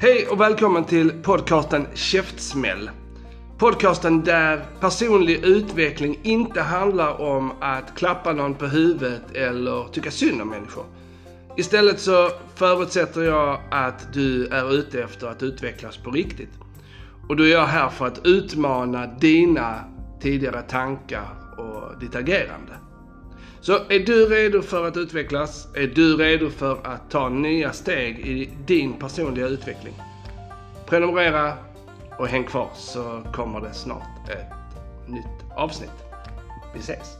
Hej och välkommen till podcasten Käftsmäll. Podcasten där personlig utveckling inte handlar om att klappa någon på huvudet eller tycka synd om människor. Istället så förutsätter jag att du är ute efter att utvecklas på riktigt. Och då är jag här för att utmana dina tidigare tankar och ditt agerande. Så är du redo för att utvecklas? Är du redo för att ta nya steg i din personliga utveckling? Prenumerera och häng kvar så kommer det snart ett nytt avsnitt. Vi ses!